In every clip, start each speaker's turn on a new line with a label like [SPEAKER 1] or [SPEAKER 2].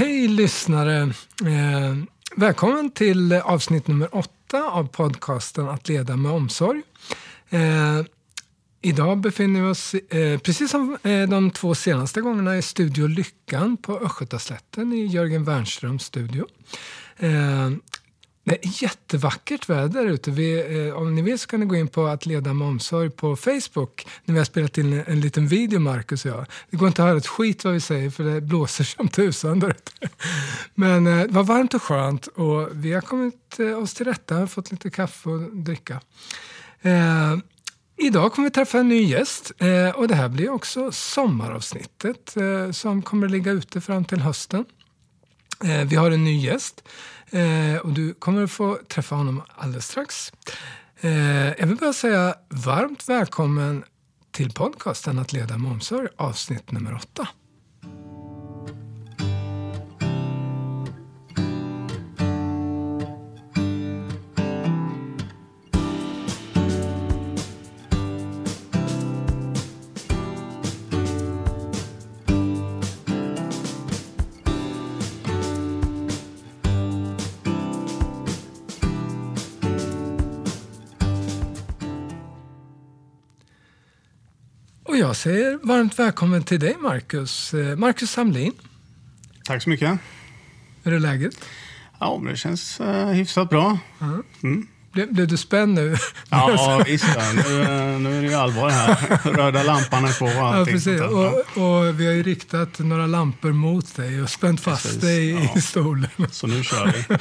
[SPEAKER 1] Hej lyssnare! Eh, välkommen till avsnitt nummer åtta av podcasten Att leda med omsorg. Eh, idag befinner vi oss, eh, precis som eh, de två senaste gångerna, i Studio Lyckan på Östgötaslätten i Jörgen Wernströms studio. Eh, det är jättevackert väder ute. Vi, eh, om ni vill så kan ni gå in på att leda med omsorg på Facebook när vi har spelat in en, en liten video, Marcus och jag. Det går inte att höra ett skit vad vi säger för det blåser som tusan där ute. Men eh, det var varmt och skönt och vi har kommit eh, oss till rätta fått lite kaffe och dricka. Eh, Idag kommer vi träffa en ny gäst eh, och det här blir också sommaravsnittet eh, som kommer att ligga ute fram till hösten. Eh, vi har en ny gäst Eh, och du kommer att få träffa honom alldeles strax. Eh, jag vill bara säga varmt välkommen till podcasten Att leda med omsorg, avsnitt nummer åtta. Jag säger varmt välkommen till dig, Marcus. Eh, Marcus Samlin.
[SPEAKER 2] Tack så mycket.
[SPEAKER 1] Hur är läget?
[SPEAKER 2] Ja, det känns uh, hyfsat bra.
[SPEAKER 1] Mm. Mm. Blev, blev, du spänd nu?
[SPEAKER 2] Ja, visst. Nu, eh, nu är det ju allvar här. Röda lampan är på och
[SPEAKER 1] Ja, precis. Och, och, vi har ju riktat några lampor mot dig och spänt fast precis. dig ja. i stolen.
[SPEAKER 2] Så nu kör vi.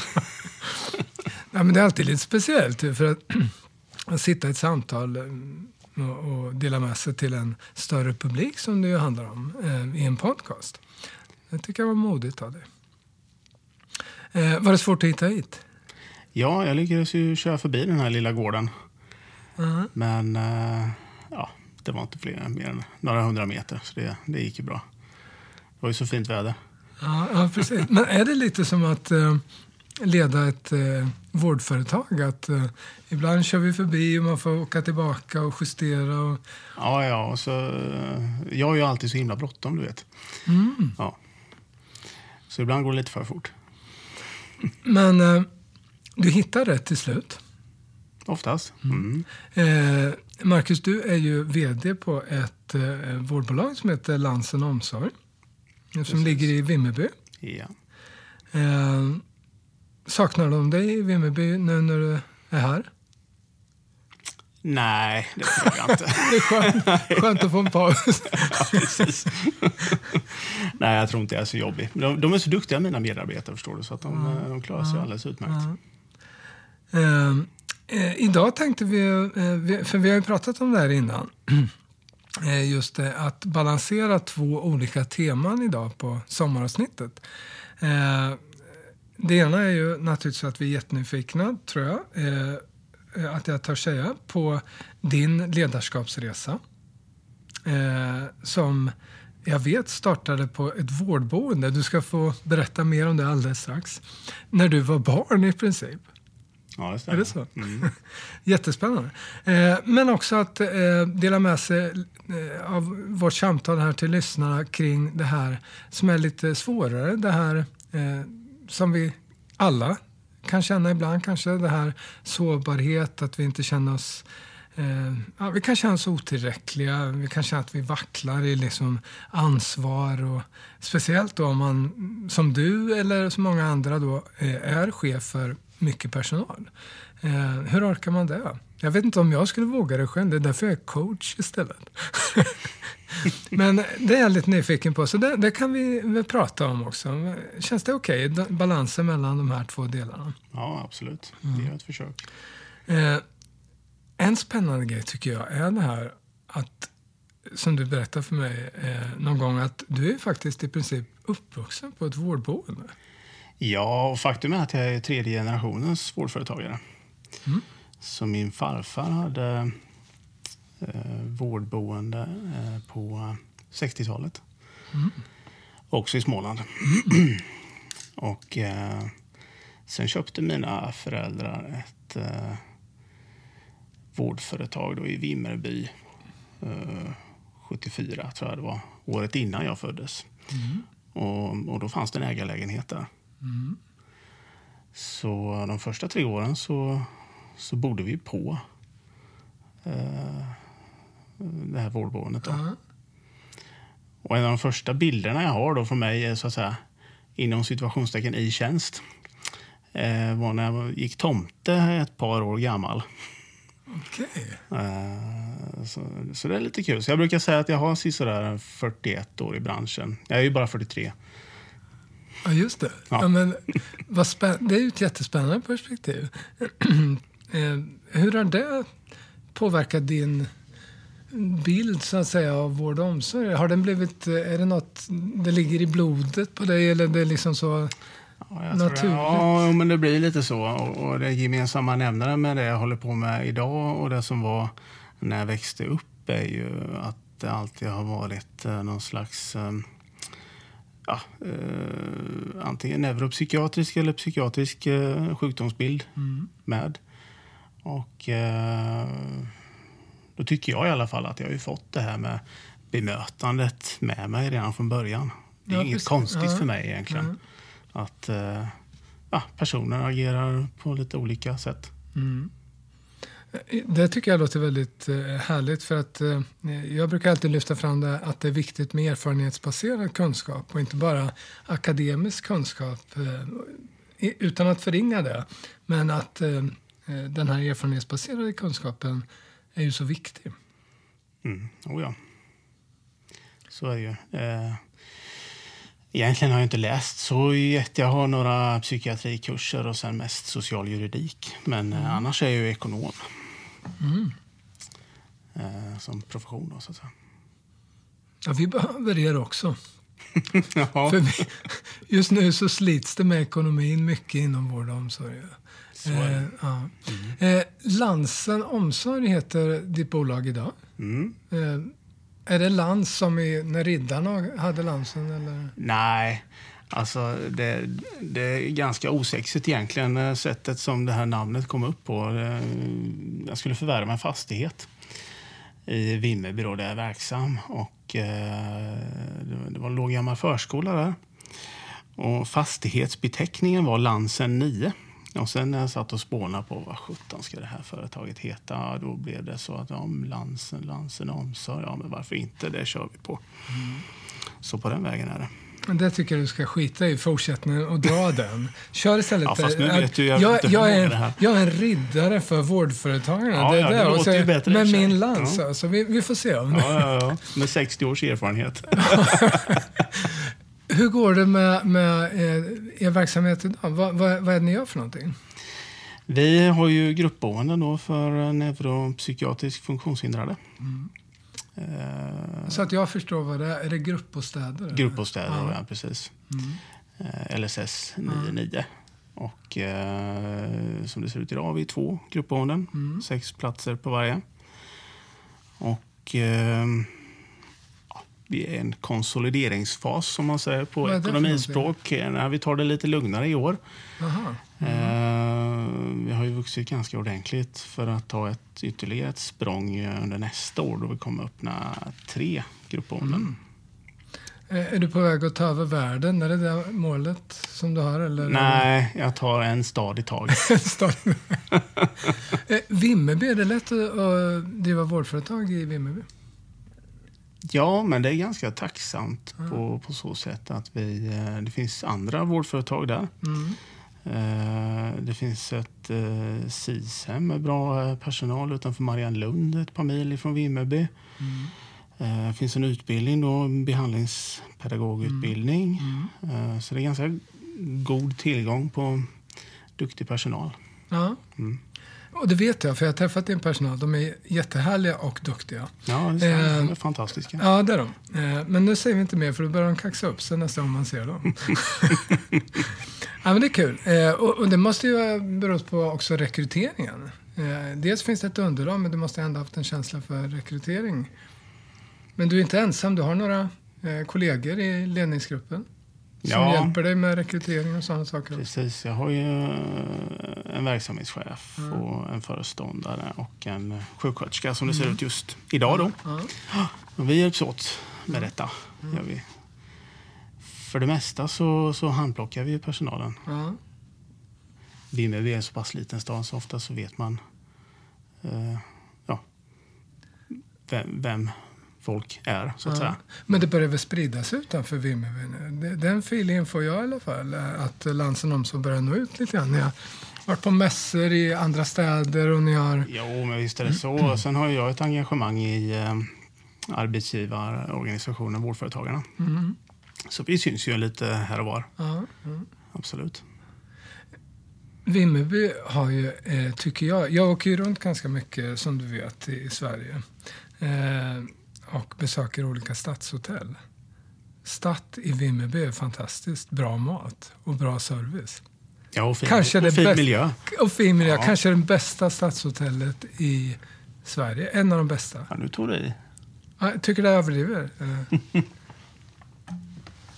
[SPEAKER 1] ja, men det är alltid lite speciellt för att, att sitta i ett samtal och, och dela med sig till en större publik som det ju handlar om eh, i en podcast. Det tycker jag var modigt av dig. Eh, var det svårt att hitta hit?
[SPEAKER 2] Ja, jag lyckades ju köra förbi den här lilla gården.
[SPEAKER 1] Uh-huh.
[SPEAKER 2] Men eh, ja, det var inte fler, mer än några hundra meter, så det, det gick ju bra. Det var ju så fint väder.
[SPEAKER 1] Ja, ja precis. Men är det lite som att eh, leda ett eh, vårdföretag. Att, eh, ibland kör vi förbi och man får åka tillbaka och justera. Och...
[SPEAKER 2] Ja, ja. Och så, eh, jag har ju alltid så himla bråttom, du vet.
[SPEAKER 1] Mm.
[SPEAKER 2] Ja. Så ibland går det lite för fort.
[SPEAKER 1] Men eh, du hittar rätt till slut?
[SPEAKER 2] Oftast. Mm.
[SPEAKER 1] Eh, Marcus, du är ju vd på ett eh, vårdbolag som heter Lansen Omsorg. Som Precis. ligger i Vimmerby.
[SPEAKER 2] Ja.
[SPEAKER 1] Eh, Saknar de dig i Vimmerby nu när du är här?
[SPEAKER 2] Nej, det tror jag inte.
[SPEAKER 1] det är skönt, skönt att få en paus.
[SPEAKER 2] ja. Nej, jag tror inte jag är så jobbig. De, de, är så duktiga, mina medarbetare, förstår du, så att de, mm. de klarar sig mm. alldeles utmärkt.
[SPEAKER 1] Mm. Uh, idag tänkte vi, uh, för vi har ju pratat om det här innan, just det, att balansera två olika teman idag på sommaravsnittet. Det ena är ju naturligtvis att vi är jättenyfikna, tror jag, eh, att jag törs säga, på din ledarskapsresa. Eh, som jag vet startade på ett vårdboende. Du ska få berätta mer om det alldeles strax. När du var barn i princip.
[SPEAKER 2] Ja, det
[SPEAKER 1] stämmer. Är det så?
[SPEAKER 2] Mm.
[SPEAKER 1] Jättespännande. Eh, men också att eh, dela med sig eh, av vårt samtal här till lyssnarna kring det här som är lite svårare. Det här eh, som vi alla kan känna ibland kanske. Det här sårbarhet, att vi inte känner oss eh, ja, vi kan känna oss otillräckliga, vi kan känna att vi vacklar i liksom ansvar. Och, speciellt då om man, som du eller som många andra, då, eh, är chef för mycket personal. Eh, hur orkar man det? Jag vet inte om jag skulle våga det själv. Det är därför jag är coach istället. Men det är jag lite nyfiken på, så det, det kan vi väl prata om också. Känns det okej, okay? balansen mellan de här två delarna?
[SPEAKER 2] Ja, absolut. Vi gör ett försök.
[SPEAKER 1] Eh, en spännande grej tycker jag är det här att, som du berättade för mig eh, någon gång, att du är faktiskt i princip uppvuxen på ett vårdboende.
[SPEAKER 2] Ja, och faktum är att jag är tredje generationens vårdföretagare.
[SPEAKER 1] Mm.
[SPEAKER 2] Så min farfar hade eh, vårdboende eh, på 60-talet.
[SPEAKER 1] Mm.
[SPEAKER 2] Också i Småland. och eh, sen köpte mina föräldrar ett eh, vårdföretag då i Vimmerby. 74 eh, tror jag det var. Året innan jag föddes.
[SPEAKER 1] Mm.
[SPEAKER 2] Och, och då fanns det en ägarlägenhet där. Så de första tre åren så, så bodde vi på eh, det här vårdboendet. Då.
[SPEAKER 1] Ja.
[SPEAKER 2] Och en av de första bilderna jag har då från mig är så att säga inom situationstecken i tjänst. Eh, var när jag gick tomte ett par år gammal.
[SPEAKER 1] Okej.
[SPEAKER 2] Eh, så, så det är lite kul. Så jag brukar säga att jag har sådär 41 år i branschen. Jag är ju bara 43.
[SPEAKER 1] Ja, just det. Ja.
[SPEAKER 2] Ja.
[SPEAKER 1] men, vad det är ju ett jättespännande perspektiv. Eh, Hur har det påverkat din bild så att säga, av vård och omsorg? Har den blivit, eh, är det något, det ligger i blodet på dig eller det är liksom så?
[SPEAKER 2] Ja,
[SPEAKER 1] Naturligt.
[SPEAKER 2] Det. Ja, men det blir lite så. Och, och det gemensamma nämnaren med det jag håller på med idag och det som var när jag växte upp är ju att det alltid har varit eh, någon slags eh, ja, eh, antingen neuropsykiatrisk eller psykiatrisk eh, sjukdomsbild med. Och eh, då tycker jag i alla fall att jag har ju fått det här med bemötandet med mig redan från början. Det är
[SPEAKER 1] Ja,
[SPEAKER 2] inget
[SPEAKER 1] precis.
[SPEAKER 2] konstigt
[SPEAKER 1] Ja.
[SPEAKER 2] för mig egentligen. Att eh, ja, personer agerar på lite olika sätt.
[SPEAKER 1] Det tycker jag låter väldigt eh, härligt för att eh, jag brukar alltid lyfta fram det att det är viktigt med erfarenhetsbaserad kunskap och inte bara akademisk kunskap utan att förringa det. Men att den här erfarenhetsbaserade kunskapen är ju så viktig.
[SPEAKER 2] Mm. Oh ja. Så är det ju. Eh, egentligen har jag inte läst så jätte. Jag har några psykiatrikurser och sen mest social juridik. Men eh, annars är jag ju ekonom. Eh, som profession då, så att säga.
[SPEAKER 1] Ja, vi behöver er också.
[SPEAKER 2] ja,
[SPEAKER 1] För vi, just nu så slits det med ekonomin mycket inom vård och omsorg.
[SPEAKER 2] Så.
[SPEAKER 1] Eh, ja. eh, Lansen Omsorg heter ditt bolag idag.
[SPEAKER 2] Mm.
[SPEAKER 1] Eh, är det Lans som i, när riddarna hade Lansen? Eller?
[SPEAKER 2] Nej, alltså det, det är ganska osexigt egentligen, eh, sättet som det här namnet kom upp på. Det- Jag skulle förvärva en fastighet i Vimmerby då, där jag är verksam. Och, eh, det, det var en låg gammal förskola där. Och fastighetsbeteckningen var Lansen 9. Och sen när jag satt och spånade på vad sjutton ska det här företaget heta, ja, då blev det så att ja, Lansen, Lansen Omsorg, ja men varför inte, det kör vi på. Så på den vägen är det.
[SPEAKER 1] Men Det tycker jag du ska skita i fortsättningen och dra den. Kör istället.
[SPEAKER 2] Ja, fast nu vet du, jag
[SPEAKER 1] jag, jag, är, en, jag är en riddare för vårdföretagarna.
[SPEAKER 2] Ja,
[SPEAKER 1] det
[SPEAKER 2] ja, det
[SPEAKER 1] det.
[SPEAKER 2] Låter ju
[SPEAKER 1] så-
[SPEAKER 2] bättre i och
[SPEAKER 1] Med min lans
[SPEAKER 2] Ja.
[SPEAKER 1] alltså. Vi, vi får se. Om
[SPEAKER 2] Ja, ja, ja. Med 60 års erfarenhet.
[SPEAKER 1] Hur går det med, med eh, er verksamhet idag? Vad, vad, vad är det ni gör för någonting?
[SPEAKER 2] Vi har ju gruppboenden då för neuropsykiatriskt funktionshindrade. Eh,
[SPEAKER 1] Så att jag förstår vad det är. Är det gruppbostäder?
[SPEAKER 2] gruppbostäder,
[SPEAKER 1] Ja.
[SPEAKER 2] ja. precis. Eh, LSS 99. Och eh, som det ser ut idag har vi två gruppboenden. Sex platser på varje. Och eh, vi är en konsolideringsfas som man säger på
[SPEAKER 1] det
[SPEAKER 2] ekonomispråk. Eh, När vi tar det lite lugnare i år.
[SPEAKER 1] Jaha.
[SPEAKER 2] Eh, vi har ju vuxit ganska ordentligt för att ta ett, ytterligare ett språng eh, under nästa år då vi kommer öppna tre gruppboenden.
[SPEAKER 1] Eh, Är du på väg att ta över världen? Är det det målet som du har? Eller?
[SPEAKER 2] Nej, jag tar en stad i taget.
[SPEAKER 1] Vimmerby, är det lätt att, att driva vårdföretag i Vimmerby?
[SPEAKER 2] Ja, men det är ganska tacksamt på, på så sätt att vi, eh, det finns andra vårdföretag där.
[SPEAKER 1] Mm.
[SPEAKER 2] Eh, Det finns ett eh, SIS-hem med bra personal utanför Mariannelund, ett par mil från Vimmerby. Eh, Det finns en utbildning, då, en behandlingspedagogutbildning. Eh, Så det är ganska god tillgång på duktig personal.
[SPEAKER 1] Ja.
[SPEAKER 2] Mm.
[SPEAKER 1] Och det vet jag, för jag har träffat din personal. De är jättehärliga och duktiga.
[SPEAKER 2] Ja, det är,
[SPEAKER 1] Eh,
[SPEAKER 2] de är fantastiska.
[SPEAKER 1] Ja, det är de. Eh, Men nu säger vi inte mer, för då börjar de kaxa upp sig nästa gång man ser dem. ja, men det är kul. Eh, Och, och det måste ju ha berott på också rekryteringen. Eh, Dels finns det ett underlag, men du måste ändå ha haft en känsla för rekrytering. Men du är inte ensam, du har några eh, kollegor i ledningsgruppen som
[SPEAKER 2] Ja.
[SPEAKER 1] hjälper dig med rekrytering och sådana saker.
[SPEAKER 2] Precis, jag har ju eh, en verksamhetschef
[SPEAKER 1] Mm.
[SPEAKER 2] och en föreståndare och en sjuksköterska som det ser ut just idag. Då.
[SPEAKER 1] Ja.
[SPEAKER 2] Och vi hjälps åt med detta.
[SPEAKER 1] Mm.
[SPEAKER 2] Gör vi. för det mesta så, så handplockar vi personalen.
[SPEAKER 1] Ja.
[SPEAKER 2] Vimmerby är en så pass liten stad så ofta så vet man eh, ja, vem, vem folk är, så att
[SPEAKER 1] Ja.
[SPEAKER 2] säga.
[SPEAKER 1] Men det börjar väl spridas utanför Vimmerby nu? Den feelingen får jag i alla fall. Att Lansen börjar nå ut lite grann. Ni har varit på mässor i andra städer och ni har...
[SPEAKER 2] Jo, men visst är det så. Sen har jag ett engagemang i eh, arbetsgivarorganisationen Vårdföretagarna.
[SPEAKER 1] Mm.
[SPEAKER 2] Så vi syns ju lite här och var,
[SPEAKER 1] Ja, ja.
[SPEAKER 2] absolut.
[SPEAKER 1] Vimmerby har ju, eh, tycker jag, jag åker ju runt ganska mycket som du vet i, i Sverige eh, och besöker olika stadshotell. Stadt i Vimmerby är fantastiskt bra mat och bra service.
[SPEAKER 2] Ja, och fin,
[SPEAKER 1] Kanske
[SPEAKER 2] och fin miljö.
[SPEAKER 1] Och fin miljö,
[SPEAKER 2] Ja.
[SPEAKER 1] kanske det bästa stadshotellet i Sverige. En av de bästa.
[SPEAKER 2] Ja, nu tog du i.
[SPEAKER 1] Ja, Jag tycker det överdriver.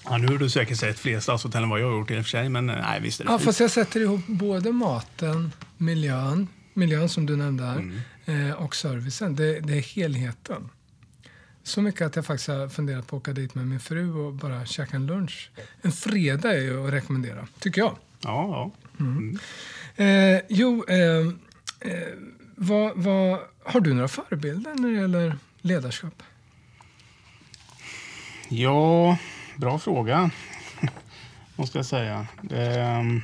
[SPEAKER 2] Ja, nu har du säkert sett fler stadshotell än vad jag har gjort i och för sig, men eh, nej, visst är det
[SPEAKER 1] Ja,
[SPEAKER 2] fint.
[SPEAKER 1] fast jag sätter ihop både maten, miljön, miljön som du nämnde här,
[SPEAKER 2] Mm.
[SPEAKER 1] eh, och servicen. Det, det är helheten. Så mycket att jag faktiskt har funderat på att åka dit med min fru och bara käka en lunch. En fredag är ju att rekommendera, tycker jag.
[SPEAKER 2] Ja, ja.
[SPEAKER 1] Eh, jo, eh, eh, vad, vad, har du några förebilder när det gäller ledarskap?
[SPEAKER 2] ja, bra fråga. Måste jag säga. Ehm,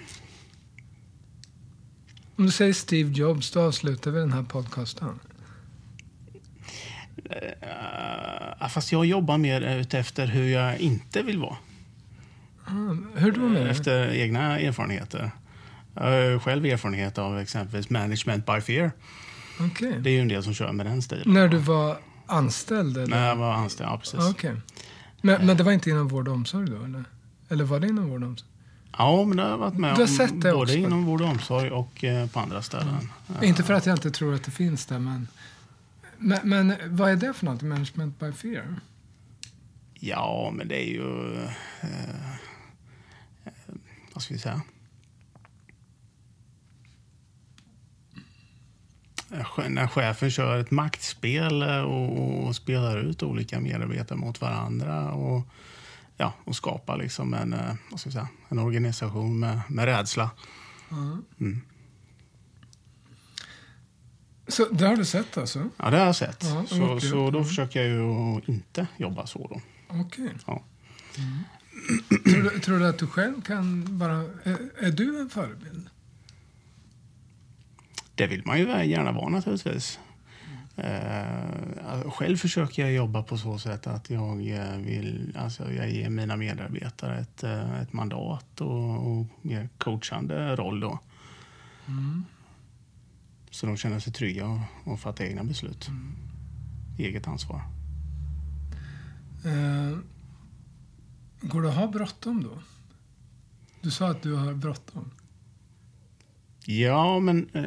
[SPEAKER 1] Om du säger Steve Jobs, då avslutar vi den här podcasten.
[SPEAKER 2] Eh, fast jag jobbar mer utefter hur jag inte vill vara.
[SPEAKER 1] Ah, hur då med?
[SPEAKER 2] Efter egna erfarenheter. Jag har själv erfarenhet av exempelvis management by fear.
[SPEAKER 1] Okej.
[SPEAKER 2] Det är ju en del som kör med den stilen.
[SPEAKER 1] När du var anställd? Eller?
[SPEAKER 2] När jag var anställd, ja precis.
[SPEAKER 1] Ah, Okej. Men, men det var inte inom vård och omsorg då? Eller, eller var det inom vård och omsorg?
[SPEAKER 2] Ja, men det har jag varit med
[SPEAKER 1] Du har
[SPEAKER 2] om
[SPEAKER 1] sett det
[SPEAKER 2] både
[SPEAKER 1] också?
[SPEAKER 2] inom vård och omsorg och eh, på andra ställen. Ja.
[SPEAKER 1] Inte för att jag inte tror att det finns där, men, men, men vad är det för något? Management by fear?
[SPEAKER 2] Ja, men det är ju... Eh, vad ska vi säga? När chefen kör ett maktspel eh, och, och spelar ut olika medarbetare mot varandra och, ja, och skapar liksom en, eh, vad ska vi säga, en organisation med, med rädsla. Mm.
[SPEAKER 1] Så det har du sett alltså?
[SPEAKER 2] Ja, det har jag sett.
[SPEAKER 1] Ja,
[SPEAKER 2] så, så då
[SPEAKER 1] Mm.
[SPEAKER 2] försöker jag ju inte jobba så. Då.
[SPEAKER 1] Okej.
[SPEAKER 2] Ja.
[SPEAKER 1] Tror, du, tror du att du själv kan vara... Är, är du en förebild?
[SPEAKER 2] Det vill man ju gärna vara naturligtvis. Eh, själv försöker jag jobba på så sätt att jag eh, vill alltså jag ger mina medarbetare ett, eh, ett mandat och, och mer coachande roll. Då. Så de känner sig trygga och, och fattar egna beslut. Eget ansvar.
[SPEAKER 1] Eh, går det att ha bråttom då? Du sa att du har bråttom.
[SPEAKER 2] Ja, men eh,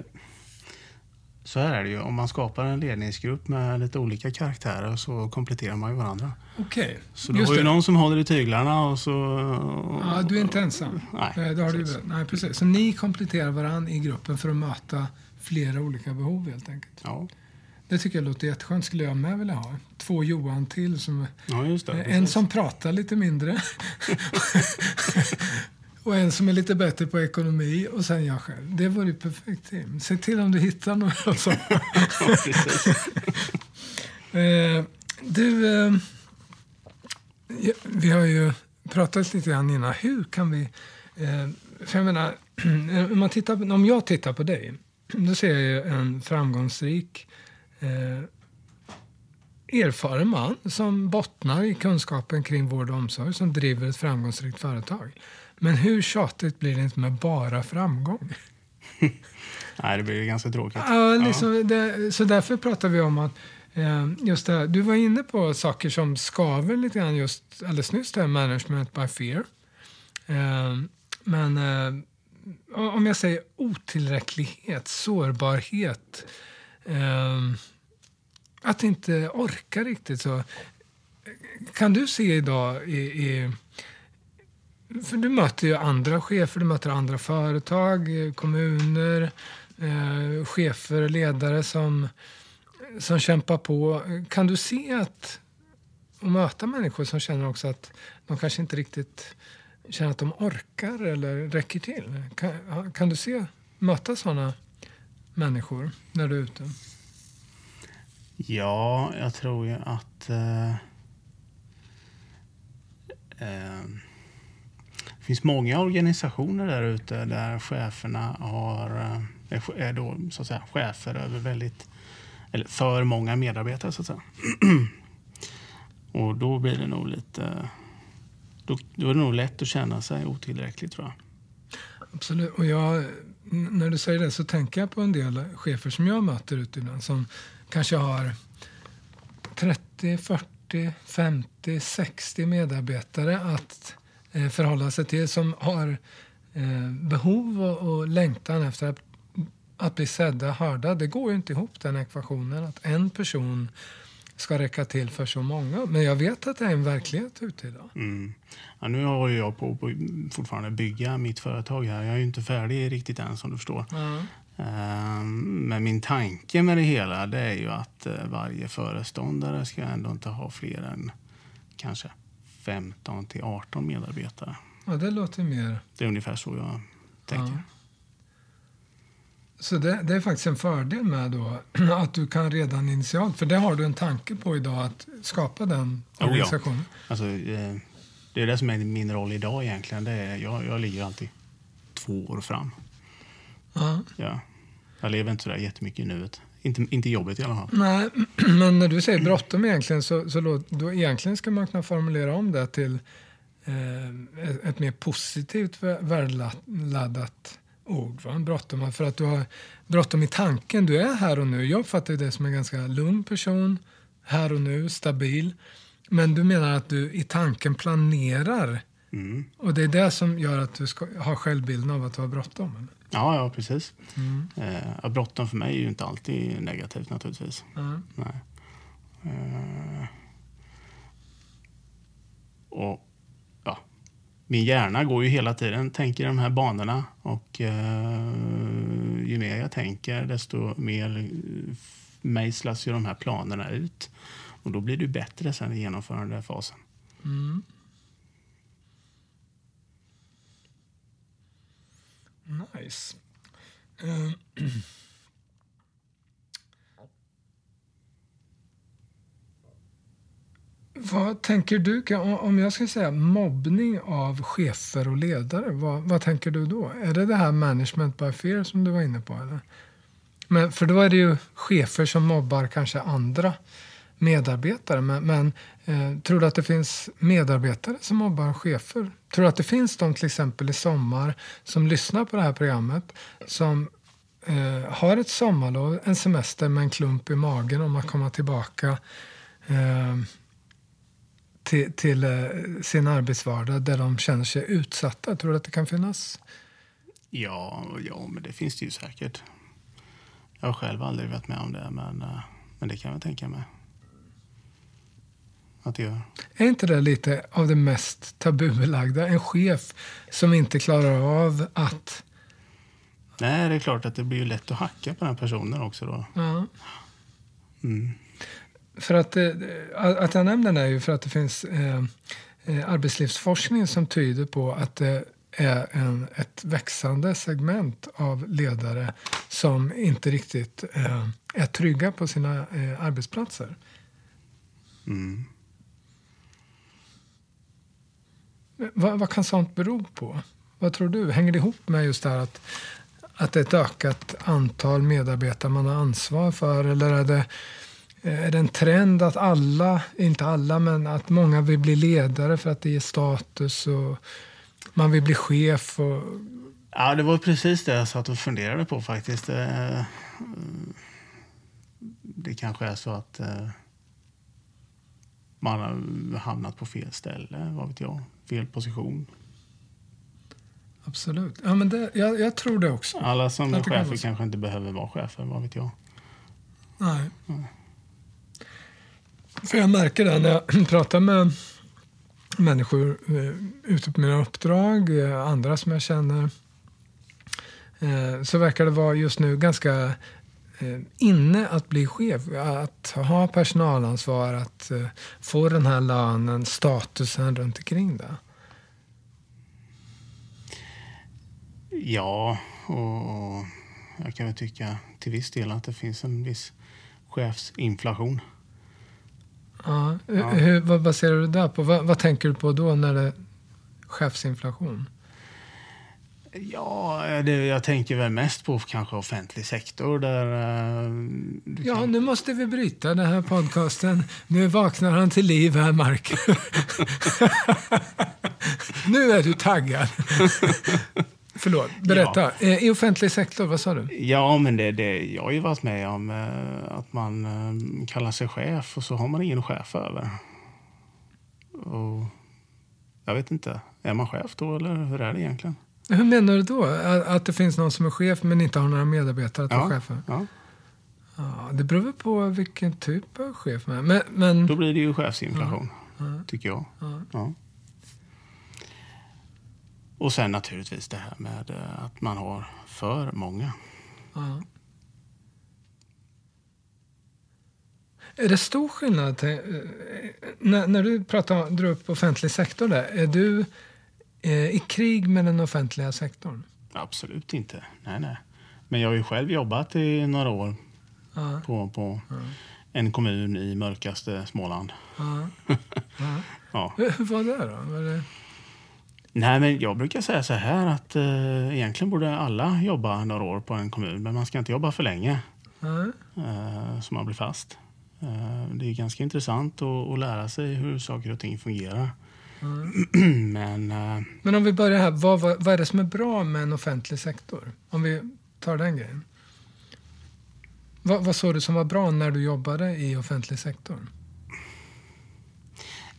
[SPEAKER 2] så här är det ju. Om man skapar en ledningsgrupp med lite olika karaktärer så kompletterar man ju varandra.
[SPEAKER 1] Okej,
[SPEAKER 2] Så du har ju någon som håller i tyglarna och så...
[SPEAKER 1] Ja, du är inte ensam.
[SPEAKER 2] Nej,
[SPEAKER 1] Eh, det har du
[SPEAKER 2] precis.
[SPEAKER 1] ju- Nej, precis. Så ni kompletterar varandra i gruppen för att möta flera olika behov helt enkelt.
[SPEAKER 2] Ja,
[SPEAKER 1] Det tycker jag låter jätteskönt. skulle jag med vilja ha. Två Johan till. Som,
[SPEAKER 2] ja det.
[SPEAKER 1] en som pratar lite mindre. och en som är lite bättre på ekonomi. Och sen jag själv. Det vore ju perfekt team. Se till om du hittar några
[SPEAKER 2] precis.
[SPEAKER 1] Eh, du, eh, vi har ju pratat lite grann innan. Hur kan vi... Eh, för jag menar, om, man tittar, om jag tittar på dig, då ser jag ju en framgångsrik eh, erfaren man som bottnar i kunskapen kring vård och omsorg, som driver ett framgångsrikt företag. Men hur tjatigt blir det inte med bara framgång?
[SPEAKER 2] Nej, det blir ju ganska tråkigt.
[SPEAKER 1] Ja, liksom, Det, så därför pratar vi om att eh, just det här, du var inne på saker som skaver lite grann just alldeles nyss, det här management by fear. Eh, men eh, om jag säger otillräcklighet, sårbarhet, eh, att inte orka riktigt så. Kan du se idag i, i för du möter ju andra chefer, du möter andra företag, kommuner, eh, chefer, ledare som, som kämpar på. Kan du se att och möta människor som känner också att de kanske inte riktigt känner att de orkar eller räcker till. Kan, kan du se, möta sådana människor när du är ute?
[SPEAKER 2] Ja, jag tror ju att eh, eh, det finns många organisationer där ute där cheferna har, eh, är då, så att säga, chefer över väldigt, eller för många medarbetare. så att säga. Och då blir det nog lite... Då, då är det nog lätt att känna sig otillräcklig, tror jag.
[SPEAKER 1] Absolut. Och jag, när du säger det så tänker jag på en del chefer som jag möter ute ibland som kanske har 30, 40, 50, 60 medarbetare att eh, förhålla sig till som har eh, behov och, och längtan efter att, att bli sedda, hörda. Det går ju inte ihop den ekvationen att en person ska räcka till för så många. Men jag vet att det är en verklighet ute idag.
[SPEAKER 2] Mm. Ja, nu har jag på att fortfarande bygga mitt företag här. Jag är ju inte färdig riktigt än som du förstår. Mm. Men min tanke med det hela det är ju att eh, varje föreståndare ska ändå inte ha fler än kanske 15 till 18 medarbetare.
[SPEAKER 1] Ja, det låter mer...
[SPEAKER 2] Det är ungefär så jag tänker. Ja.
[SPEAKER 1] Så det, det, är faktiskt en fördel med då att du kan redan initialt, för det har du en tanke på idag, att skapa den organisationen. Oh
[SPEAKER 2] ja. alltså, eh, det är det som är min roll idag egentligen. Det är, jag, jag ligger alltid två år fram. Ja. ja. Jag lever inte sådär jättemycket i nuet. Inte, inte jobbet i alla fall.
[SPEAKER 1] Nej, men när du säger bråttom egentligen så, så då, egentligen ska man kunna formulera om det till eh, ett mer positivt värdeladdat ord. Va? Bråttom, för att du har bråttom i tanken. Du är här och nu. Jag uppfattar det som en ganska lugn person. Här och nu, stabil. Men du menar att du i tanken planerar. Mm. Och det är det som gör att du ska, har självbilden av att du har bråttom?
[SPEAKER 2] Ja, ja precis. Mm. Eh, bråttom för mig är ju inte alltid negativt naturligtvis. Mm. Nej. Eh, och min hjärna går ju hela tiden, tänker i de här banorna. Och eh, ju mer jag tänker, desto mer eh, mejslas ju de här planerna ut. Och då blir det bättre sen i genomförandefasen. Mm.
[SPEAKER 1] Nice. Uh. Vad tänker du, om jag ska säga mobbning av chefer och ledare, vad, vad, tänker du då? Är det det här management by fear som du var inne på? Eller? Men, för då är det ju chefer som mobbar kanske andra medarbetare. Men, men eh, tror du att det finns medarbetare som mobbar chefer? Tror du att det finns de till exempel i sommar som lyssnar på det här programmet som eh, har ett sommarlov, en semester med en klump i magen om att komma tillbaka eh, till, till eh, sin arbetsvardag där de känner sig utsatta? Tror du att det kan finnas?
[SPEAKER 2] Ja, ja men det finns det ju säkert. Jag har själv aldrig varit med om det, men, eh, men det kan jag tänka mig att göra.
[SPEAKER 1] Är inte det lite av det mest tabubelagda? En chef som inte klarar av att...
[SPEAKER 2] Nej, det är klart att det blir lätt att hacka på den personen också då. Ja.
[SPEAKER 1] Mm. För att, eh, att jag nämner det är ju för att det finns eh, eh, arbetslivsforskning som tyder på att det är en, ett växande segment av ledare som inte riktigt är trygga på sina arbetsplatser. Mm. Vad, vad, kan sånt bero på? Vad tror du? Hänger det ihop med just det att, att det är ett ökat antal medarbetare man har ansvar för? Eller är det, är det en trend att alla, inte alla, men att många vill bli ledare för att det ger status och man vill bli chef? Och...
[SPEAKER 2] Ja, det var precis det jag satt och funderade på faktiskt. Det, det kanske är så att eh, man har hamnat på fel ställe, vad vet jag fel position.
[SPEAKER 1] Absolut. Ja, men det, jag, jag tror det också.
[SPEAKER 2] Alla som är chefer kanske inte behöver vara chefer, vad vet jag.
[SPEAKER 1] Nej. Mm. För jag märker det när jag pratar med människor eh, ute på mina uppdrag, eh, andra som jag känner, eh, så verkar det vara just nu ganska inne att bli chef? Att ha personalansvar, att få den här lönen, statusen runt omkring det?
[SPEAKER 2] Ja, och jag kan väl tycka till viss del att det finns en viss chefsinflation.
[SPEAKER 1] Ja. Hur, vad baserar du det på? Vad, vad, tänker du på då när det är chefsinflation?
[SPEAKER 2] Ja, det, jag tänker väl mest på kanske offentlig sektor där... Uh,
[SPEAKER 1] ja, kan... nu måste vi bryta den här podcasten. Nu vaknar han till liv här, Mark. nu är du taggad. Förlåt, berätta. Ja. Eh, I offentlig sektor, vad sa du?
[SPEAKER 2] Ja, men det, det, jag har ju varit med om eh, att man eh, kallar sig chef och så har man ingen chef över. Och jag vet inte, är man chef då eller hur är det egentligen?
[SPEAKER 1] Hur menar du då? Att det finns någon som är chef men inte har några medarbetare att
[SPEAKER 2] ja,
[SPEAKER 1] vara chef
[SPEAKER 2] Ja.
[SPEAKER 1] ja. Det beror på vilken typ av chef man är. Men, men...
[SPEAKER 2] Då blir det ju chefsinflation, ja, tycker jag. Ja. Och sen naturligtvis det här med eh, att man har för många. Ja.
[SPEAKER 1] Är det stor skillnad? Till, eh, när, när du pratar, drar upp offentlig sektor där, är du eh, i krig med den offentliga sektorn?
[SPEAKER 2] Absolut inte. Nej, nej. Men jag har ju själv jobbat i några år ja. på, på ja. en kommun i mörkaste Småland.
[SPEAKER 1] Ja. ja. Hur var det då? Var det...
[SPEAKER 2] Nej, men jag brukar säga så här att eh, egentligen borde alla jobba några år på en kommun, men man ska inte jobba för länge. Mm. Eh, så man blir fast. Eh, det är ganska intressant att, att, lära sig hur saker och ting fungerar. Mm. men, eh,
[SPEAKER 1] men om vi börjar här, vad, vad, vad, är det som är bra med en offentlig sektor? Om vi tar den grejen. Vad, vad såg du som var bra när du jobbade i offentlig sektor?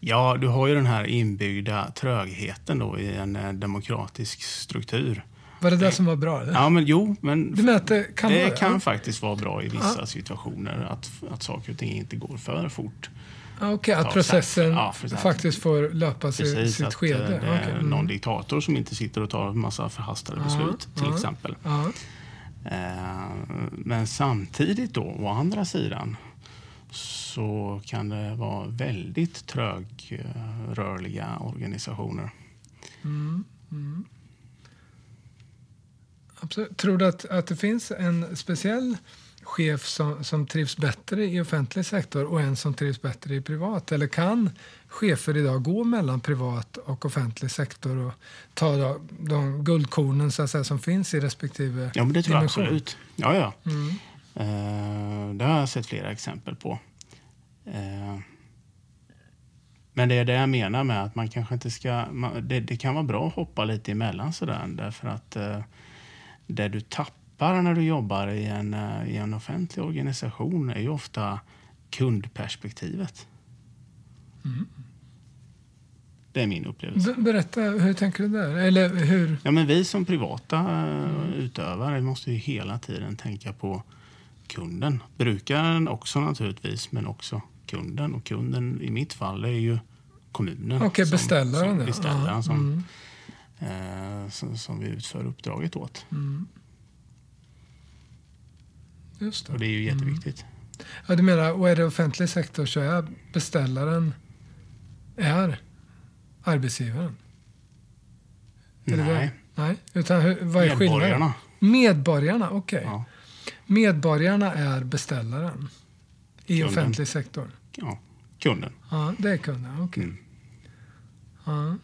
[SPEAKER 2] Ja, du har ju den här inbyggda trögheten då i en eh, demokratisk struktur.
[SPEAKER 1] Var det det som var bra? Eller?
[SPEAKER 2] Ja, men jo, men
[SPEAKER 1] du menar att det kan,
[SPEAKER 2] det
[SPEAKER 1] vara,
[SPEAKER 2] kan ja? faktiskt vara bra i vissa ja. situationer att, att saker och ting inte går för fort.
[SPEAKER 1] Okej, okay, att processen ja, faktiskt får löpa Precis, sitt
[SPEAKER 2] att
[SPEAKER 1] skede.
[SPEAKER 2] Eh, det är okay. mm. någon diktator som inte sitter och tar en massa förhastade beslut, till exempel. Eh, men samtidigt då, å andra sidan, så kan det vara väldigt trögrörliga organisationer.
[SPEAKER 1] Mm, mm. Absolut. Tror du att, att det finns en speciell chef som, som trivs bättre i offentlig sektor och en som trivs bättre i privat? Eller kan chefer idag gå mellan privat och offentlig sektor och ta de, de guldkornen så att säga, som finns i respektive
[SPEAKER 2] Ja, men det tror jag absolut. Ja, ja. Mm. Uh, det har jag sett flera exempel på. Eh, men det är det jag menar med att man kanske inte ska... Det, det kan vara bra att hoppa lite emellan sådär därför att eh, det du tappar när du jobbar i en, eh, i en offentlig organisation är ju ofta kundperspektivet. Mm. Det är min upplevelse.
[SPEAKER 1] Berätta, hur tänker du där? Eller hur?
[SPEAKER 2] Ja, men vi som privata mm. utövare måste ju hela tiden tänka på kunden. Brukaren också naturligtvis, men också kunden. Och kunden i mitt fall är ju kommunen.
[SPEAKER 1] Okej,
[SPEAKER 2] som,
[SPEAKER 1] beställaren.
[SPEAKER 2] Som, beställaren som, mm. eh, som, som, vi utför uppdraget åt.
[SPEAKER 1] Mm. Just det.
[SPEAKER 2] Och det är ju mm. jätteviktigt.
[SPEAKER 1] Mm. Ja, du menar, och är det offentlig sektor så är beställaren är arbetsgivaren?
[SPEAKER 2] Är Nej.
[SPEAKER 1] Det Nej, utan hur, vad är
[SPEAKER 2] Medborgarna.
[SPEAKER 1] skillnaden? Medborgarna, okej. Okay. Ja. Medborgarna är beställaren i kunden. offentlig sektor?
[SPEAKER 2] Ja, kunden.
[SPEAKER 1] Ja, det är kunden. Okej. Okay. Mm. Ja.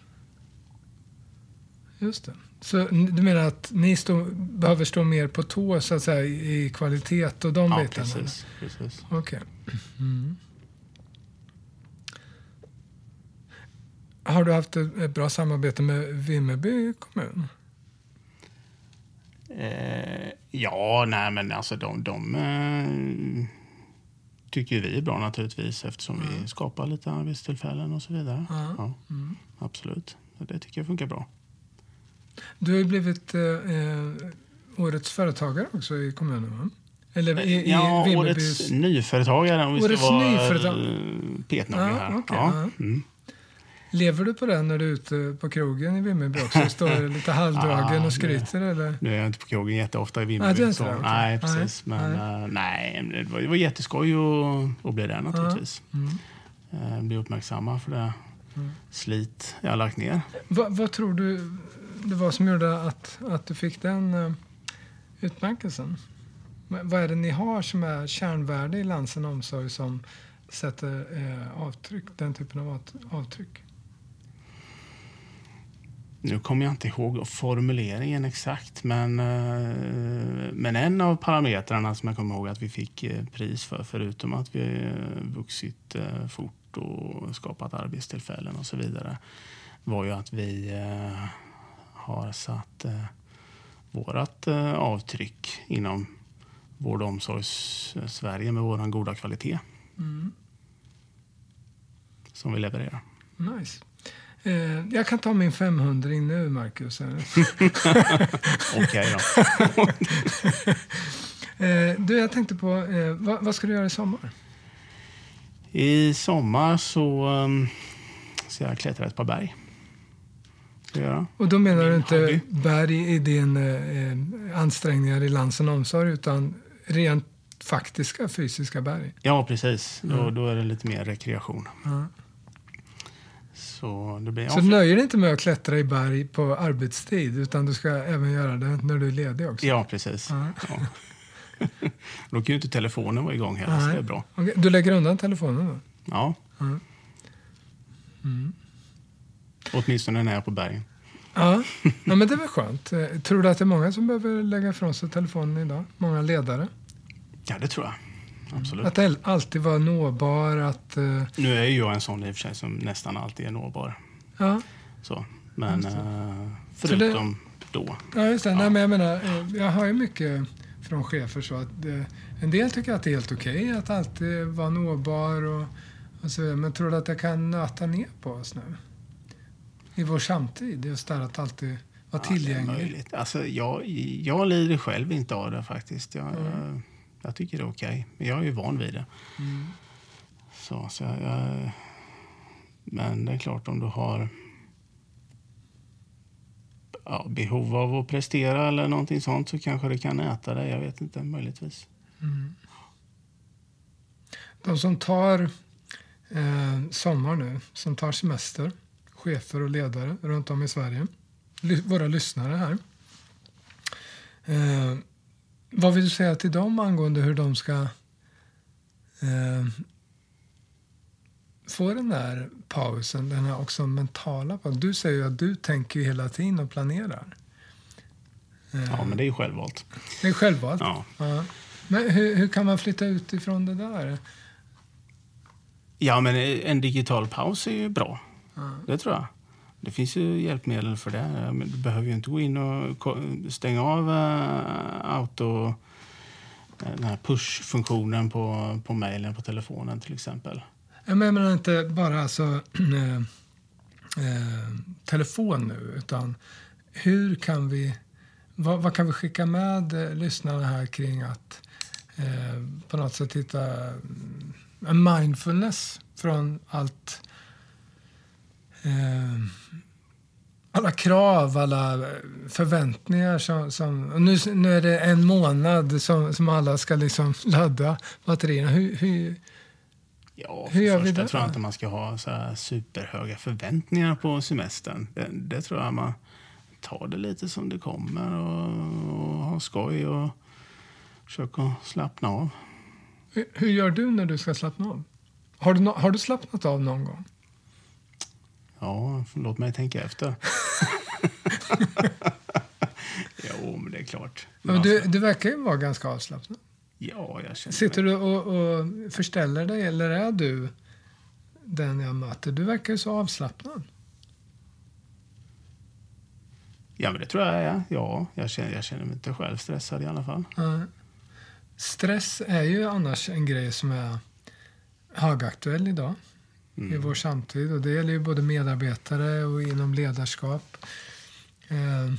[SPEAKER 1] Just det. Så du menar att ni stå, behöver stå mer på tå så att säga, i kvalitet och de
[SPEAKER 2] ja,
[SPEAKER 1] bitarna?
[SPEAKER 2] Precis, precis.
[SPEAKER 1] Okej. Okay. Mm. Har du haft ett bra samarbete med Vimmerby kommun?
[SPEAKER 2] Eh, ja, nej men alltså de, de eh, tycker vi är bra naturligtvis eftersom mm. vi skapar lite arbetstillfällen och så vidare.
[SPEAKER 1] Mm. Ja,
[SPEAKER 2] mm. Absolut, det tycker jag funkar bra.
[SPEAKER 1] Du har ju blivit eh, eh årets företagare också i kommunen, va? Eller i,
[SPEAKER 2] i ja, Vimmerbys... årets nyföretagare om vi
[SPEAKER 1] årets
[SPEAKER 2] ska vara
[SPEAKER 1] nyföretag...
[SPEAKER 2] petnogga ja, här. Okay, ja.
[SPEAKER 1] Lever du på det när du är ute på krogen i Vimmerby också? Står du lite halvdragen
[SPEAKER 2] Ja,
[SPEAKER 1] och skryter eller?
[SPEAKER 2] Nu är jag inte på krogen jätteofta i
[SPEAKER 1] Nej,
[SPEAKER 2] Vimmerby.
[SPEAKER 1] det, okej.
[SPEAKER 2] Nej, precis.
[SPEAKER 1] Nej,
[SPEAKER 2] Men nej, nej men det, var, det var jätteskoj att, att bli där naturligtvis.
[SPEAKER 1] Mm.
[SPEAKER 2] Eh, Bli uppmärksamma för det
[SPEAKER 1] Mm.
[SPEAKER 2] slit jag har lagt ner.
[SPEAKER 1] Vad, vad tror du det var som gjorde att, att du fick den uh, utmärkelsen? Vad är det ni har som är kärnvärde i Lansen Omsorg som sätter eh, avtryck, den typen av avt- avtryck?
[SPEAKER 2] Nu kommer jag inte ihåg formuleringen exakt, men, eh, men en av parametrarna som jag kommer ihåg att vi fick eh, pris för, förutom att vi eh, vuxit fort och skapat arbetstillfällen och så vidare, var ju att vi har satt vårt avtryck inom vård och omsorgs-Sverige med vår goda kvalitet
[SPEAKER 1] Mm.
[SPEAKER 2] som vi levererar.
[SPEAKER 1] Nice. Eh, jag kan ta min 500 in nu, Marcus.
[SPEAKER 2] Okej då.
[SPEAKER 1] Eh, du, jag tänkte på, eh, vad, vad ska du göra i sommar?
[SPEAKER 2] I sommar så um, ska jag klättra ett par berg.
[SPEAKER 1] Och då menar
[SPEAKER 2] Min
[SPEAKER 1] du inte
[SPEAKER 2] hobby.
[SPEAKER 1] berg i din eh, eh, ansträngningar i Lansen Omsorg, utan rent faktiska fysiska berg?
[SPEAKER 2] Ja, precis. Då,
[SPEAKER 1] Mm.
[SPEAKER 2] då är det lite mer rekreation.
[SPEAKER 1] Ja.
[SPEAKER 2] Så det.
[SPEAKER 1] Så nöjer dig inte med att klättra i berg på arbetstid, utan du ska även göra det när du är ledig också?
[SPEAKER 2] Ja, precis.
[SPEAKER 1] Ja.
[SPEAKER 2] Ja. då kan ju inte telefonen vara igång heller, så
[SPEAKER 1] Nej.
[SPEAKER 2] det är bra.
[SPEAKER 1] Okej, Du lägger undan telefonen då?
[SPEAKER 2] Ja,
[SPEAKER 1] Mm.
[SPEAKER 2] åtminstone när jag är på bergen.
[SPEAKER 1] Ja. ja, men det är väl skönt. Eh, Tror du att det är många som behöver lägga ifrån sig telefonen idag? Många ledare?
[SPEAKER 2] Ja, det tror jag. Absolut.
[SPEAKER 1] Att alltid vara nåbar, att... eh,
[SPEAKER 2] Nu är ju jag en sån i och för sig som nästan alltid är nåbar.
[SPEAKER 1] Ja,
[SPEAKER 2] Så. Men eh,
[SPEAKER 1] Så det-
[SPEAKER 2] förutom då.
[SPEAKER 1] ja just det.
[SPEAKER 2] Ja.
[SPEAKER 1] Nej, men jag menar, eh, jag hör ju mycket från chefer så att eh, en del tycker att det är helt okej att alltid vara nåbar och, och så vidare. Men tror du att det kan nöta ner på oss nu? I vår samtid, just där att alltid vara
[SPEAKER 2] Ja,
[SPEAKER 1] tillgänglig.
[SPEAKER 2] Alltså, jag, jag lider själv inte av det faktiskt. Jag,
[SPEAKER 1] Mm.
[SPEAKER 2] Jag tycker det är okej. Men jag är ju van vid det.
[SPEAKER 1] Mm.
[SPEAKER 2] Så, så jag, men det är klart om du har ja, behov av att prestera eller någonting sånt så kanske det kan äta dig. Jag vet inte, möjligtvis.
[SPEAKER 1] Mm. De som tar eh, sommar nu, som tar semester, chefer och ledare runt om i Sverige, våra lyssnare här. Eh, vad vill du säga till dem angående hur de ska eh, få den där pausen, den här också mentala pausen? Du säger att du tänker hela tiden och planerar. Eh,
[SPEAKER 2] Ja, men det är ju självvalt.
[SPEAKER 1] Det är självvalt.
[SPEAKER 2] Ja.
[SPEAKER 1] Ja. Men hur, hur kan man flytta ut ifrån det där?
[SPEAKER 2] ja, men en digital paus är ju bra.
[SPEAKER 1] Ja.
[SPEAKER 2] Det tror jag. Det finns ju hjälpmedel för det. Du behöver ju inte gå in och stänga av eh, auto eh, den här push-funktionen på, på mejlen på telefonen till exempel.
[SPEAKER 1] Jag menar inte bara alltså, äh, äh, telefon nu, utan hur kan vi... Vad, vad kan vi skicka med eh, lyssnarna här kring att eh, på något sätt hitta en mindfulness från allt... Eh, alla krav, alla förväntningar som... som nu, nu är det en månad som, som alla ska liksom ladda batterierna. Hur, hur,
[SPEAKER 2] Ja,
[SPEAKER 1] Hur gör vi det
[SPEAKER 2] tror jag
[SPEAKER 1] då?
[SPEAKER 2] inte man ska ha så superhöga förväntningar på semestern. Det, det tror jag man tar det lite som det kommer och, och ha skoj och försöka slappna av.
[SPEAKER 1] Hur, hur gör du när du ska slappna av? Har du, har du slappnat av någon gång?
[SPEAKER 2] Ja, låt mig tänka efter. jo, men det är klart.
[SPEAKER 1] Ja, men du, du verkar ju vara ganska avslappnad.
[SPEAKER 2] Ja, jag känner
[SPEAKER 1] Sitter
[SPEAKER 2] mig.
[SPEAKER 1] du och, och förställer dig eller är du den jag möter? Du verkar ju så avslappnad.
[SPEAKER 2] Ja, men det tror jag är. Ja, jag känner, jag känner mig inte själv stressad i alla fall.
[SPEAKER 1] Ja. Stress är ju annars en grej som är högaktuell idag i
[SPEAKER 2] Mm.
[SPEAKER 1] vår samtid. Och det gäller ju både medarbetare och inom ledarskap. Eh,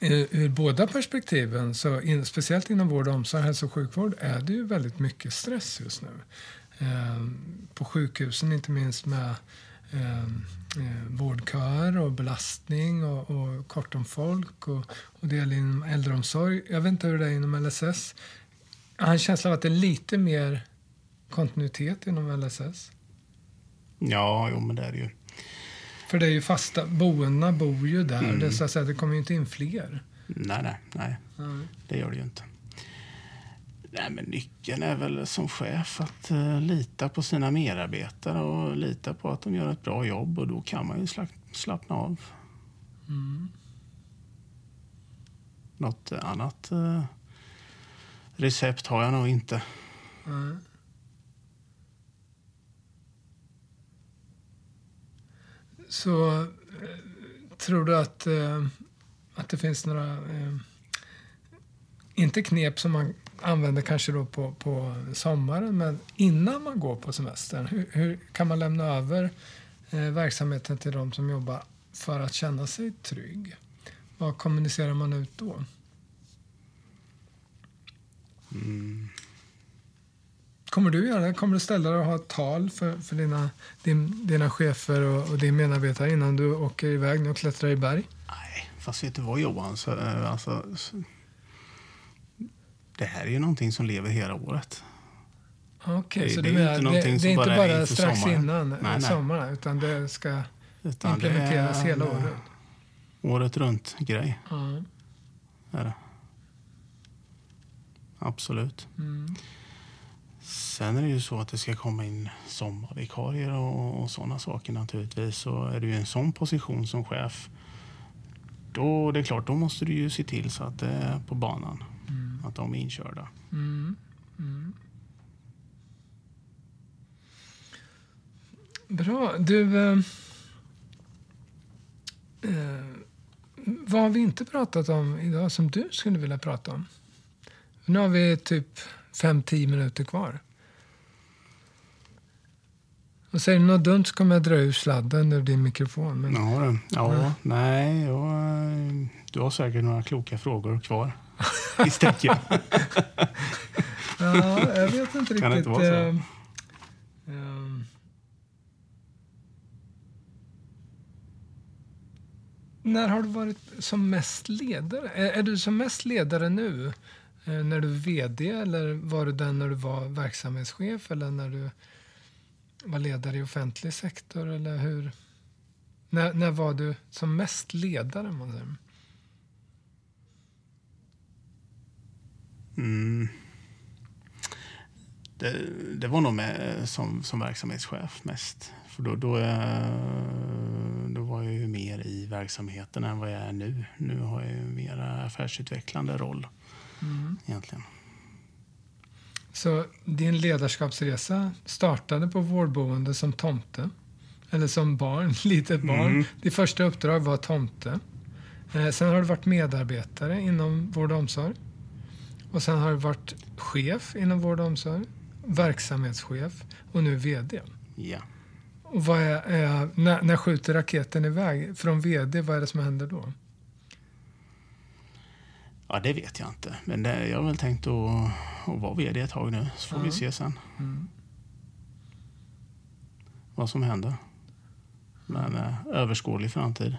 [SPEAKER 1] ur, ur båda perspektiven, så in, speciellt inom vård och omsorg, hälso och sjukvård, är det ju väldigt mycket stress just nu. Eh, på sjukhusen inte minst med eh, eh, vårdköer och belastning och, och kort om folk och, och det gäller inom äldreomsorg. Jag vet inte hur det är inom LSS. Jag har en känsla av att det är lite mer kontinuitet inom LSS.
[SPEAKER 2] Ja, jo, men det är det ju.
[SPEAKER 1] För det är ju fasta, boendena bor ju där. Mm. Det, så att säga, det kommer ju inte in fler.
[SPEAKER 2] Nej, nej, nej. Mm. Det gör det ju inte. Nej, men nyckeln är väl som chef att uh, lita på sina medarbetare och lita på att de gör ett bra jobb och då kan man ju slapp, slappna av. Mm. Något annat uh, recept har jag nog inte. Mm.
[SPEAKER 1] Så eh, tror du att, eh, att det finns några, eh, inte knep som man använder kanske då på, på sommaren, men innan man går på semestern? Hur, hur kan man lämna över eh, verksamheten till de som jobbar för att känna sig trygg? Vad kommunicerar man ut då? Mm. Kommer du göra det? Kommer du ställa dig och ha ett tal för, för dina, din, dina chefer och, och din medarbetare innan du åker iväg och klättrar i berg?
[SPEAKER 2] Nej, fast vet du vad Johan? Så, eh, alltså, så, det här är ju någonting som lever hela året.
[SPEAKER 1] Okej, okay, så det, det, är, inte, det, det är inte bara, bara strax sommaren. innan nej, nej. sommaren, utan det ska utan implementeras hela året?
[SPEAKER 2] Året runt-grej. Mm. Är det. Absolut. Mm. Sen är det ju så att det ska komma in sommarvikarier och, och sådana saker naturligtvis. Så är du i en sån position som chef, då det är klart, då måste du ju se till så att det är på banan. Mm. Att de är inkörda. Mm. Mm.
[SPEAKER 1] Bra. Du, eh, eh, vad har vi inte pratat om idag som du skulle vilja prata om? Nu har vi typ fem, tio minuter kvar. Och säger du något dumt så kommer jag dra ur sladden ur din mikrofon.
[SPEAKER 2] Men... Ja, ja, ja. nej, jag, du har säkert några kloka frågor kvar i stäcket.
[SPEAKER 1] ja, jag vet inte riktigt. Kan det inte vara så? Uh, uh, när har du varit som mest ledare? Är, är du som mest ledare nu? Eh, när du VD eller var du den när du var verksamhetschef eller när du var ledare i offentlig sektor? Eller hur? När, när var du som mest ledare? Man säger?
[SPEAKER 2] Mm. Det, det, var nog med, som, som verksamhetschef mest. För då, då, eh, då var jag ju mer i verksamheten än vad jag är nu. Nu har jag ju mer affärsutvecklande roll mm. egentligen.
[SPEAKER 1] Så din ledarskapsresa startade på vårdboende som tomte. Eller som barn, litet barn. Mm. Ditt första uppdrag var tomte. Eh, sen har du varit medarbetare inom vård och omsorg. Och sen har du varit chef inom vård och omsorg. Verksamhetschef och nu VD.
[SPEAKER 2] Ja.
[SPEAKER 1] Och vad är, är, när, när skjuter raketen iväg? Från VD, vad är det som händer då?
[SPEAKER 2] Ja, det vet jag inte. Men det, jag har väl tänkt att, att vara vd ett tag nu, så får mm. vi se sen. Mm. Vad som händer. Men eh, överskådlig framtid.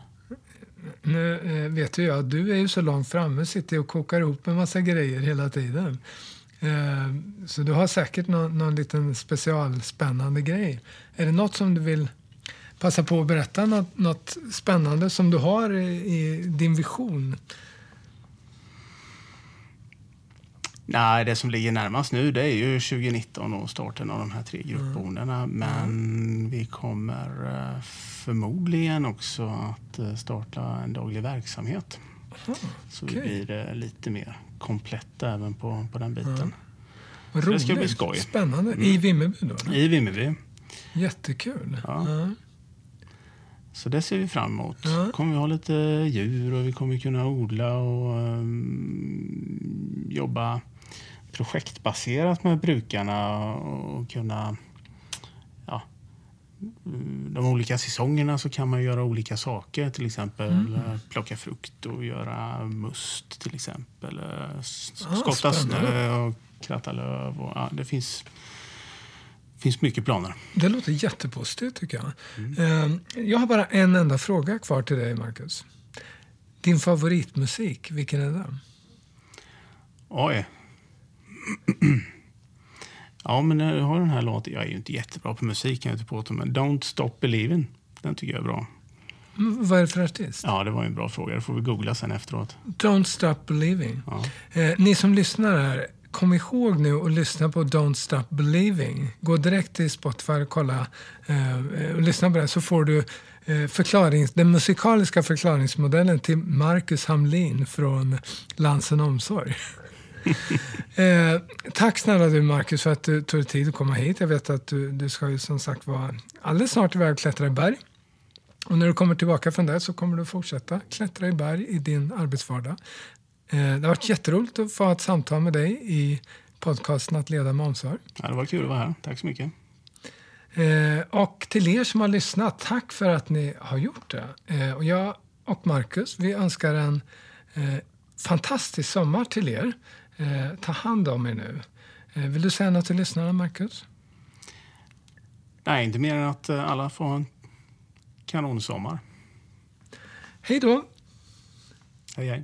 [SPEAKER 1] Nu eh, vet ju jag att du är ju så långt framme, sitter och kokar ihop en massa grejer hela tiden. Eh, så du har säkert någon, någon liten specialspännande grej. Är det något som du vill passa på att berätta? Något, något spännande som du har i, i din vision?
[SPEAKER 2] Nej, det som ligger närmast nu det är ju 2019 och starten av de här tre gruppboendena. Mm. Men mm. vi kommer eh, förmodligen också att eh, starta en daglig verksamhet. Aha, så okay. vi blir lite mer kompletta även på, på den biten. Mm.
[SPEAKER 1] Roligt. Det ska bli skoj. Spännande. Mm. I Vimmerby då?
[SPEAKER 2] I Vimmerby.
[SPEAKER 1] Jättekul.
[SPEAKER 2] Ja. ja. Så det ser vi fram emot. Ja. kommer vi ha lite djur och vi kommer kunna odla och um, jobba projektbaserat med brukarna och kunna... Ja, de olika säsongerna så kan man göra olika saker. Till exempel mm. plocka frukt och göra must till exempel. Skotta ah, snö och kratta löv. Och, ja, det finns finns mycket planer.
[SPEAKER 1] Det låter jättepositivt tycker jag. Mm. Jag har bara en enda fråga kvar till dig, Marcus. Din favoritmusik, vilken är det?
[SPEAKER 2] Oj. Ja, men jag har den här låten. Jag är ju inte jättebra på musik, kan jag inte påstå, men Don't Stop Believing, den tycker jag är bra.
[SPEAKER 1] Mm, vad är det för artist?
[SPEAKER 2] Ja, det var en bra fråga. Det får vi googla sen efteråt.
[SPEAKER 1] Don't Stop Believing. Ja. Eh, ni som lyssnar här, kom ihåg nu att lyssna på Don't Stop Believing. Gå direkt till Spotify och kolla eh, och lyssna på det så får du eh, förklarings, den musikaliska förklaringsmodellen till Marcus Hamlin från Lansen Omsorg. eh, tack snälla du Marcus för att du tog dig tid att komma hit. Jag vet att du, du ska ju som sagt vara alldeles snart iväg och klättra i berg. Och när du kommer tillbaka från det så kommer du fortsätta klättra i berg i din arbetsvardag. Eh, det har varit jätteroligt att få ha ett samtal med dig i podcasten Att leda med omsorg.
[SPEAKER 2] Ja, det var kul att vara här. Tack så mycket.
[SPEAKER 1] Eh, och till er som har lyssnat, tack för att ni har gjort det. Eh, och jag och Marcus, vi önskar en fantastisk sommar till er. Ta hand om er nu. vill du säga något till lyssnarna, Marcus?
[SPEAKER 2] Nej, inte mer än att alla får en kanonsommar.
[SPEAKER 1] Hej då!
[SPEAKER 2] Hej, hej.